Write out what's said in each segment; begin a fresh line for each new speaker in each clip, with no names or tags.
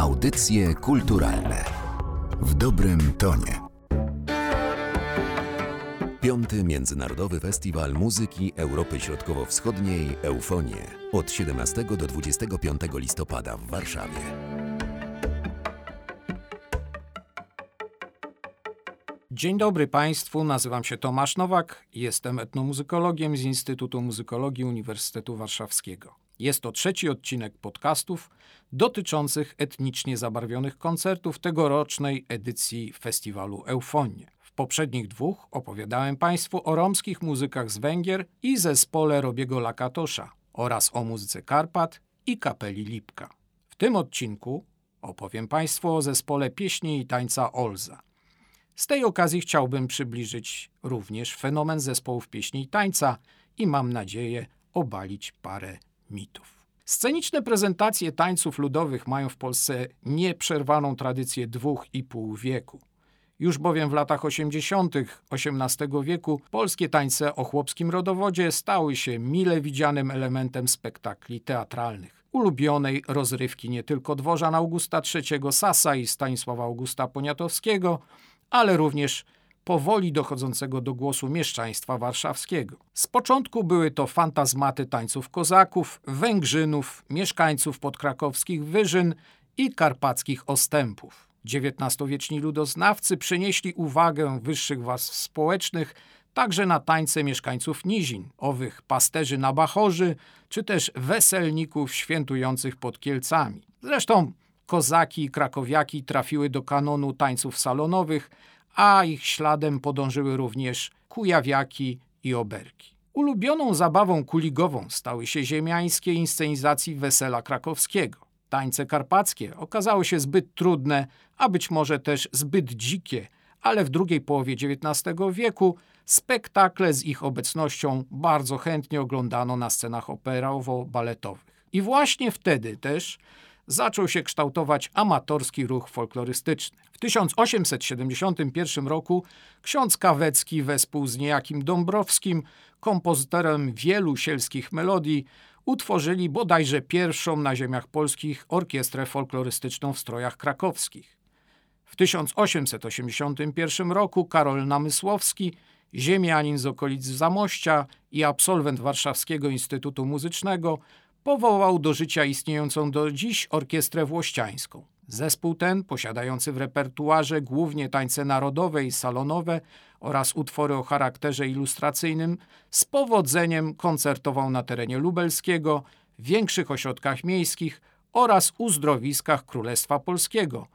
Audycje kulturalne w dobrym tonie. Piąty Międzynarodowy Festiwal Muzyki Europy Środkowo-Wschodniej Eufonie od 17 do 25 listopada w Warszawie.
Dzień dobry Państwu, nazywam się Tomasz Nowak, jestem etnomuzykologiem z Instytutu Muzykologii Uniwersytetu Warszawskiego. Jest to trzeci odcinek podcastów dotyczących etnicznie zabarwionych koncertów tegorocznej edycji festiwalu Eufonie. W poprzednich dwóch opowiadałem Państwu o romskich muzykach z Węgier i zespole Robiego Lakatosza oraz o muzyce Karpat i kapeli Lipka. W tym odcinku opowiem Państwu o zespole pieśni i tańca Olza. Z tej okazji chciałbym przybliżyć również fenomen zespołów pieśni i tańca i mam nadzieję obalić parę mitów. Sceniczne prezentacje tańców ludowych mają w Polsce nieprzerwaną tradycję dwóch i pół wieku. Już bowiem w latach 80. XVIII wieku polskie tańce o chłopskim rodowodzie stały się mile widzianym elementem spektakli teatralnych. Ulubionej rozrywki nie tylko dworzan Augusta III Sasa i Stanisława Augusta Poniatowskiego, ale również powoli dochodzącego do głosu mieszczaństwa warszawskiego. Z początku były to fantazmaty tańców kozaków, węgrzynów, mieszkańców podkrakowskich wyżyn i karpackich ostępów. XIX-wieczni ludoznawcy przenieśli uwagę wyższych warstw społecznych także na tańce mieszkańców nizin, owych pasterzy na Bachorzy, czy też weselników świętujących pod Kielcami. Zresztą kozaki i krakowiaki trafiły do kanonu tańców salonowych, a ich śladem podążyły również kujawiaki i oberki. Ulubioną zabawą kuligową stały się ziemiańskie inscenizacji wesela krakowskiego. Tańce karpackie okazały się zbyt trudne, a być może też zbyt dzikie, ale w drugiej połowie XIX wieku spektakle z ich obecnością bardzo chętnie oglądano na scenach operowo-baletowych. I właśnie wtedy też zaczął się kształtować amatorski ruch folklorystyczny. W 1871 roku ksiądz Kawecki wespół z niejakim Dąbrowskim, kompozytorem wielu sielskich melodii, utworzyli bodajże pierwszą na ziemiach polskich orkiestrę folklorystyczną w strojach krakowskich. W 1881 roku Karol Namysłowski, ziemianin z okolic Zamościa i absolwent Warszawskiego Instytutu Muzycznego, powołał do życia istniejącą do dziś orkiestrę włościańską. Zespół ten, posiadający w repertuarze głównie tańce narodowe i salonowe oraz utwory o charakterze ilustracyjnym, z powodzeniem koncertował na terenie lubelskiego, większych ośrodkach miejskich oraz uzdrowiskach Królestwa Polskiego,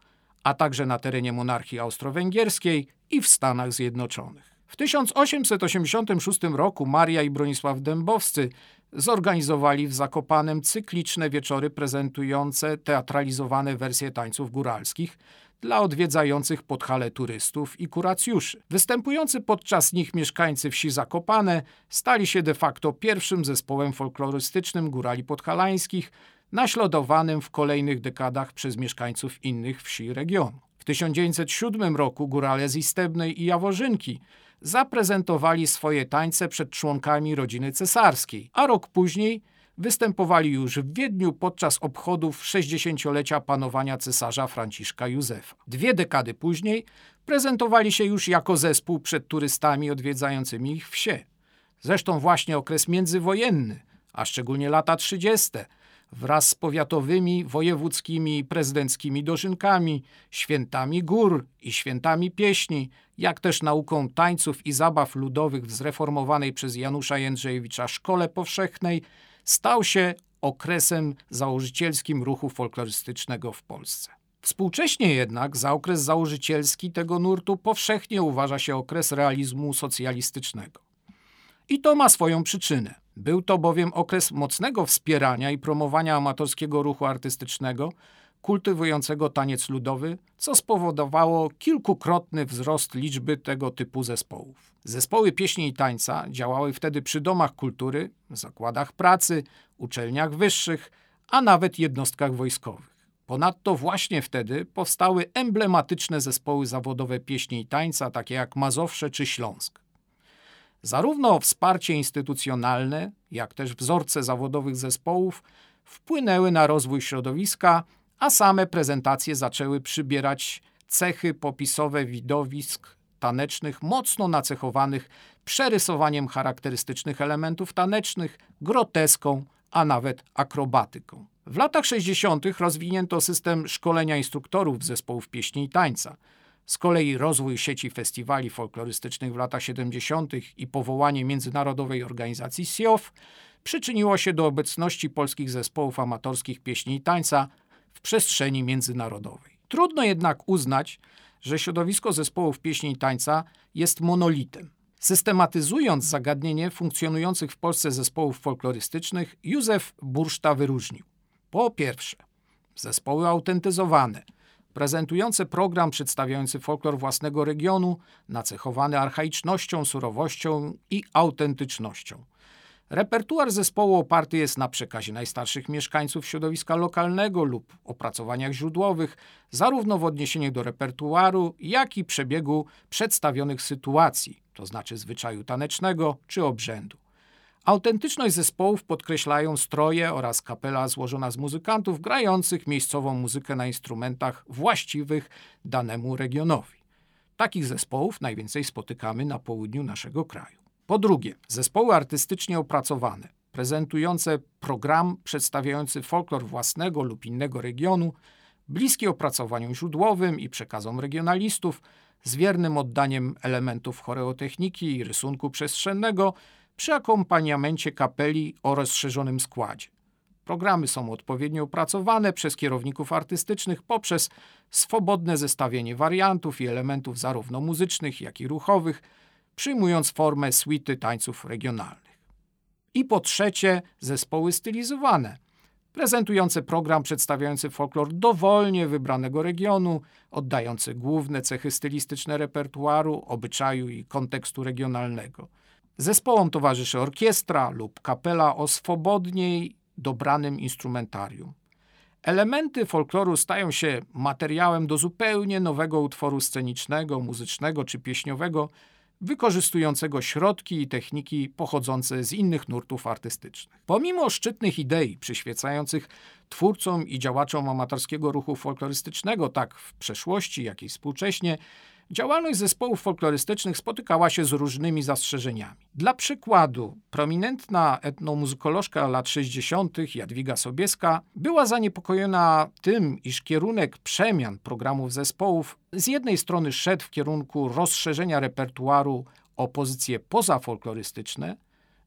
a także na terenie monarchii austro-węgierskiej i w Stanach Zjednoczonych. W 1886 roku Maria i Bronisław Dębowscy zorganizowali w Zakopanem cykliczne wieczory prezentujące teatralizowane wersje tańców góralskich dla odwiedzających Podhale turystów i kuracjuszy. Występujący podczas nich mieszkańcy wsi Zakopane stali się de facto pierwszym zespołem folklorystycznym górali podhalańskich, naśladowanym w kolejnych dekadach przez mieszkańców innych wsi regionu. W 1907 roku górale z Istebnej i Jaworzynki zaprezentowali swoje tańce przed członkami rodziny cesarskiej, a rok później występowali już w Wiedniu podczas obchodów 60-lecia panowania cesarza Franciszka Józefa. Dwie dekady później prezentowali się już jako zespół przed turystami odwiedzającymi ich wsie. Zresztą właśnie okres międzywojenny, a szczególnie lata 30., wraz z powiatowymi, wojewódzkimi i prezydenckimi dożynkami, świętami gór i świętami pieśni, jak też nauką tańców i zabaw ludowych w zreformowanej przez Janusza Jędrzejewicza Szkole Powszechnej, stał się okresem założycielskim ruchu folklorystycznego w Polsce. Współcześnie jednak za okres założycielski tego nurtu powszechnie uważa się okres realizmu socjalistycznego. I to ma swoją przyczynę. Był to bowiem okres mocnego wspierania i promowania amatorskiego ruchu artystycznego, kultywującego taniec ludowy, co spowodowało kilkukrotny wzrost liczby tego typu zespołów. Zespoły pieśni i tańca działały wtedy przy domach kultury, zakładach pracy, uczelniach wyższych, a nawet jednostkach wojskowych. Ponadto właśnie wtedy powstały emblematyczne zespoły zawodowe pieśni i tańca, takie jak Mazowsze czy Śląsk. Zarówno wsparcie instytucjonalne, jak też wzorce zawodowych zespołów wpłynęły na rozwój środowiska, a same prezentacje zaczęły przybierać cechy popisowe widowisk tanecznych, mocno nacechowanych przerysowaniem charakterystycznych elementów tanecznych, groteską, a nawet akrobatyką. W latach 60. rozwinięto system szkolenia instruktorów zespołów pieśni i tańca. Z kolei rozwój sieci festiwali folklorystycznych w latach 70. i powołanie międzynarodowej organizacji SIOF przyczyniło się do obecności polskich zespołów amatorskich pieśni i tańca w przestrzeni międzynarodowej. Trudno jednak uznać, że środowisko zespołów pieśni i tańca jest monolitem. Systematyzując zagadnienie funkcjonujących w Polsce zespołów folklorystycznych, Józef Burszta wyróżnił. Po pierwsze, zespoły autentyzowane, prezentujące program przedstawiający folklor własnego regionu, nacechowany archaicznością, surowością i autentycznością. Repertuar zespołu oparty jest na przekazie najstarszych mieszkańców środowiska lokalnego lub opracowaniach źródłowych, zarówno w odniesieniu do repertuaru, jak i przebiegu przedstawionych sytuacji, to znaczy zwyczaju tanecznego czy obrzędu. Autentyczność zespołów podkreślają stroje oraz kapela złożona z muzykantów grających miejscową muzykę na instrumentach właściwych danemu regionowi. Takich zespołów najwięcej spotykamy na południu naszego kraju. Po drugie, zespoły artystycznie opracowane, prezentujące program przedstawiający folklor własnego lub innego regionu, bliskie opracowaniom źródłowym i przekazom regionalistów, z wiernym oddaniem elementów choreotechniki i rysunku przestrzennego przy akompaniamencie kapeli o rozszerzonym składzie. Programy są odpowiednio opracowane przez kierowników artystycznych poprzez swobodne zestawienie wariantów i elementów zarówno muzycznych, jak i ruchowych, przyjmując formę suity tańców regionalnych. I po trzecie, zespoły stylizowane, prezentujące program przedstawiający folklor dowolnie wybranego regionu, oddający główne cechy stylistyczne repertuaru, obyczaju i kontekstu regionalnego. Zespołom towarzyszy orkiestra lub kapela o swobodniej dobranym instrumentarium. Elementy folkloru stają się materiałem do zupełnie nowego utworu scenicznego, muzycznego czy pieśniowego, wykorzystującego środki i techniki pochodzące z innych nurtów artystycznych. Pomimo szczytnych idei przyświecających twórcom i działaczom amatorskiego ruchu folklorystycznego, tak w przeszłości, jak i współcześnie, Działalność zespołów folklorystycznych spotykała się z różnymi zastrzeżeniami. Dla przykładu, prominentna etnomuzykolożka lat 60. Jadwiga Sobieska była zaniepokojona tym, iż kierunek przemian programów zespołów z jednej strony szedł w kierunku rozszerzenia repertuaru o pozycje pozafolklorystyczne,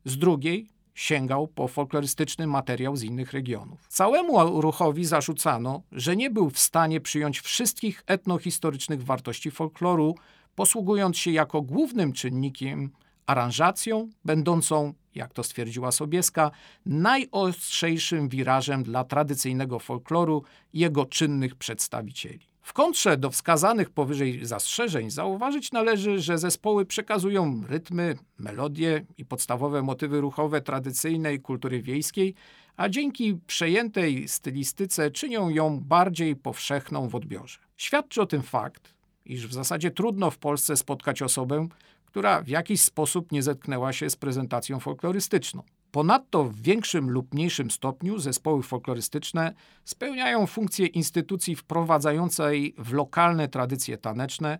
z drugiej sięgał po folklorystyczny materiał z innych regionów. Całemu ruchowi zarzucano, że nie był w stanie przyjąć wszystkich etnohistorycznych wartości folkloru, posługując się jako głównym czynnikiem aranżacją, będącą, jak to stwierdziła Sobieska, najostrzejszym wirażem dla tradycyjnego folkloru i jego czynnych przedstawicieli. W kontrze do wskazanych powyżej zastrzeżeń zauważyć należy, że zespoły przekazują rytmy, melodie i podstawowe motywy ruchowe tradycyjnej kultury wiejskiej, a dzięki przejętej stylistyce czynią ją bardziej powszechną w odbiorze. Świadczy o tym fakt, iż w zasadzie trudno w Polsce spotkać osobę, która w jakiś sposób nie zetknęła się z prezentacją folklorystyczną. Ponadto w większym lub mniejszym stopniu zespoły folklorystyczne spełniają funkcję instytucji wprowadzającej w lokalne tradycje taneczne,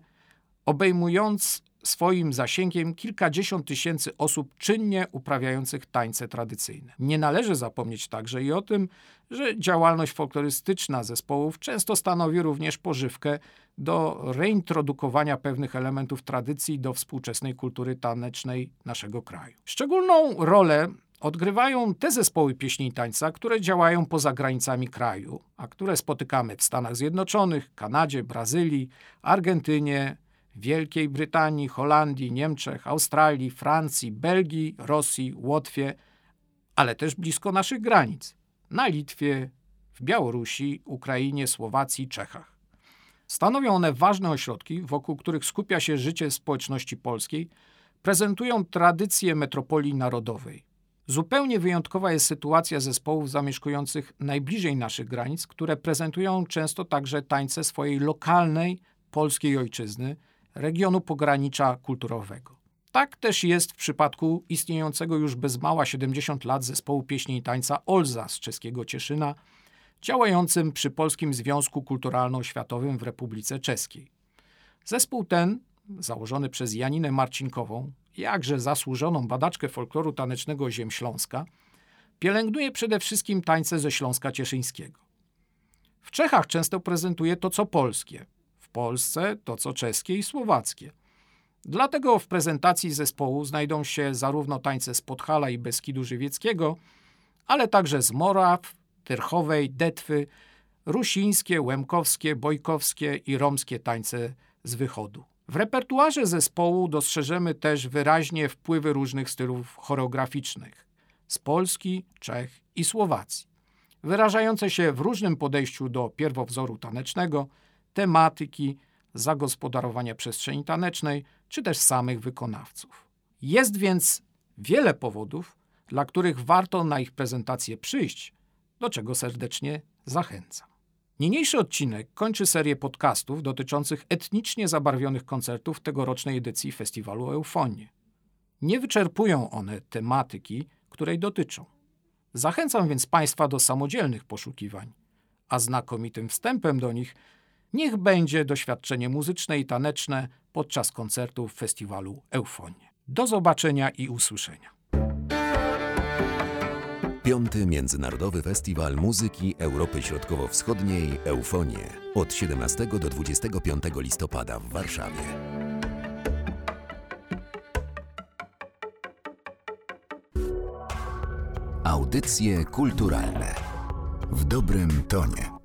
obejmując swoim zasięgiem kilkadziesiąt tysięcy osób czynnie uprawiających tańce tradycyjne. Nie należy zapomnieć także i o tym, że działalność folklorystyczna zespołów często stanowi również pożywkę do reintrodukowania pewnych elementów tradycji do współczesnej kultury tanecznej naszego kraju. Szczególną rolę odgrywają te zespoły pieśni i tańca, które działają poza granicami kraju, a które spotykamy w Stanach Zjednoczonych, Kanadzie, Brazylii, Argentynie, Wielkiej Brytanii, Holandii, Niemczech, Australii, Francji, Belgii, Rosji, Łotwie, ale też blisko naszych granic na Litwie, w Białorusi, Ukrainie, Słowacji, Czechach. Stanowią one ważne ośrodki, wokół których skupia się życie społeczności polskiej, prezentują tradycję metropolii narodowej. Zupełnie wyjątkowa jest sytuacja zespołów zamieszkujących najbliżej naszych granic, które prezentują często także tańce swojej lokalnej, polskiej ojczyzny, regionu pogranicza kulturowego. Tak też jest w przypadku istniejącego już bez mała 70 lat zespołu pieśni i tańca Olza z czeskiego Cieszyna, działającym przy Polskim Związku Kulturalno-Światowym w Republice Czeskiej. Zespół ten, założony przez Janinę Marcinkową, jakże zasłużoną badaczkę folkloru tanecznego Ziem Śląska, pielęgnuje przede wszystkim tańce ze Śląska Cieszyńskiego. W Czechach często prezentuje to, co polskie, w Polsce to, co czeskie i słowackie. Dlatego w prezentacji zespołu znajdą się zarówno tańce z Podhala i Beskidu Żywieckiego, ale także z Moraw, Tyrchowej, Detwy, rusińskie, łemkowskie, bojkowskie i romskie tańce z wychodu. W repertuarze zespołu dostrzeżemy też wyraźnie wpływy różnych stylów choreograficznych z Polski, Czech i Słowacji, wyrażające się w różnym podejściu do pierwowzoru tanecznego, tematyki, zagospodarowania przestrzeni tanecznej czy też samych wykonawców. Jest więc wiele powodów, dla których warto na ich prezentację przyjść, do czego serdecznie zachęcam. Niniejszy odcinek kończy serię podcastów dotyczących etnicznie zabarwionych koncertów tegorocznej edycji festiwalu Eufonie. Nie wyczerpują one tematyki, której dotyczą. Zachęcam więc Państwa do samodzielnych poszukiwań, a znakomitym wstępem do nich niech będzie doświadczenie muzyczne i taneczne podczas koncertów festiwalu Eufonie. Do zobaczenia i usłyszenia.
Piąty Międzynarodowy Festiwal Muzyki Europy Środkowo-Wschodniej Eufonie od 17 do 25 listopada w Warszawie. Audycje kulturalne w dobrym tonie.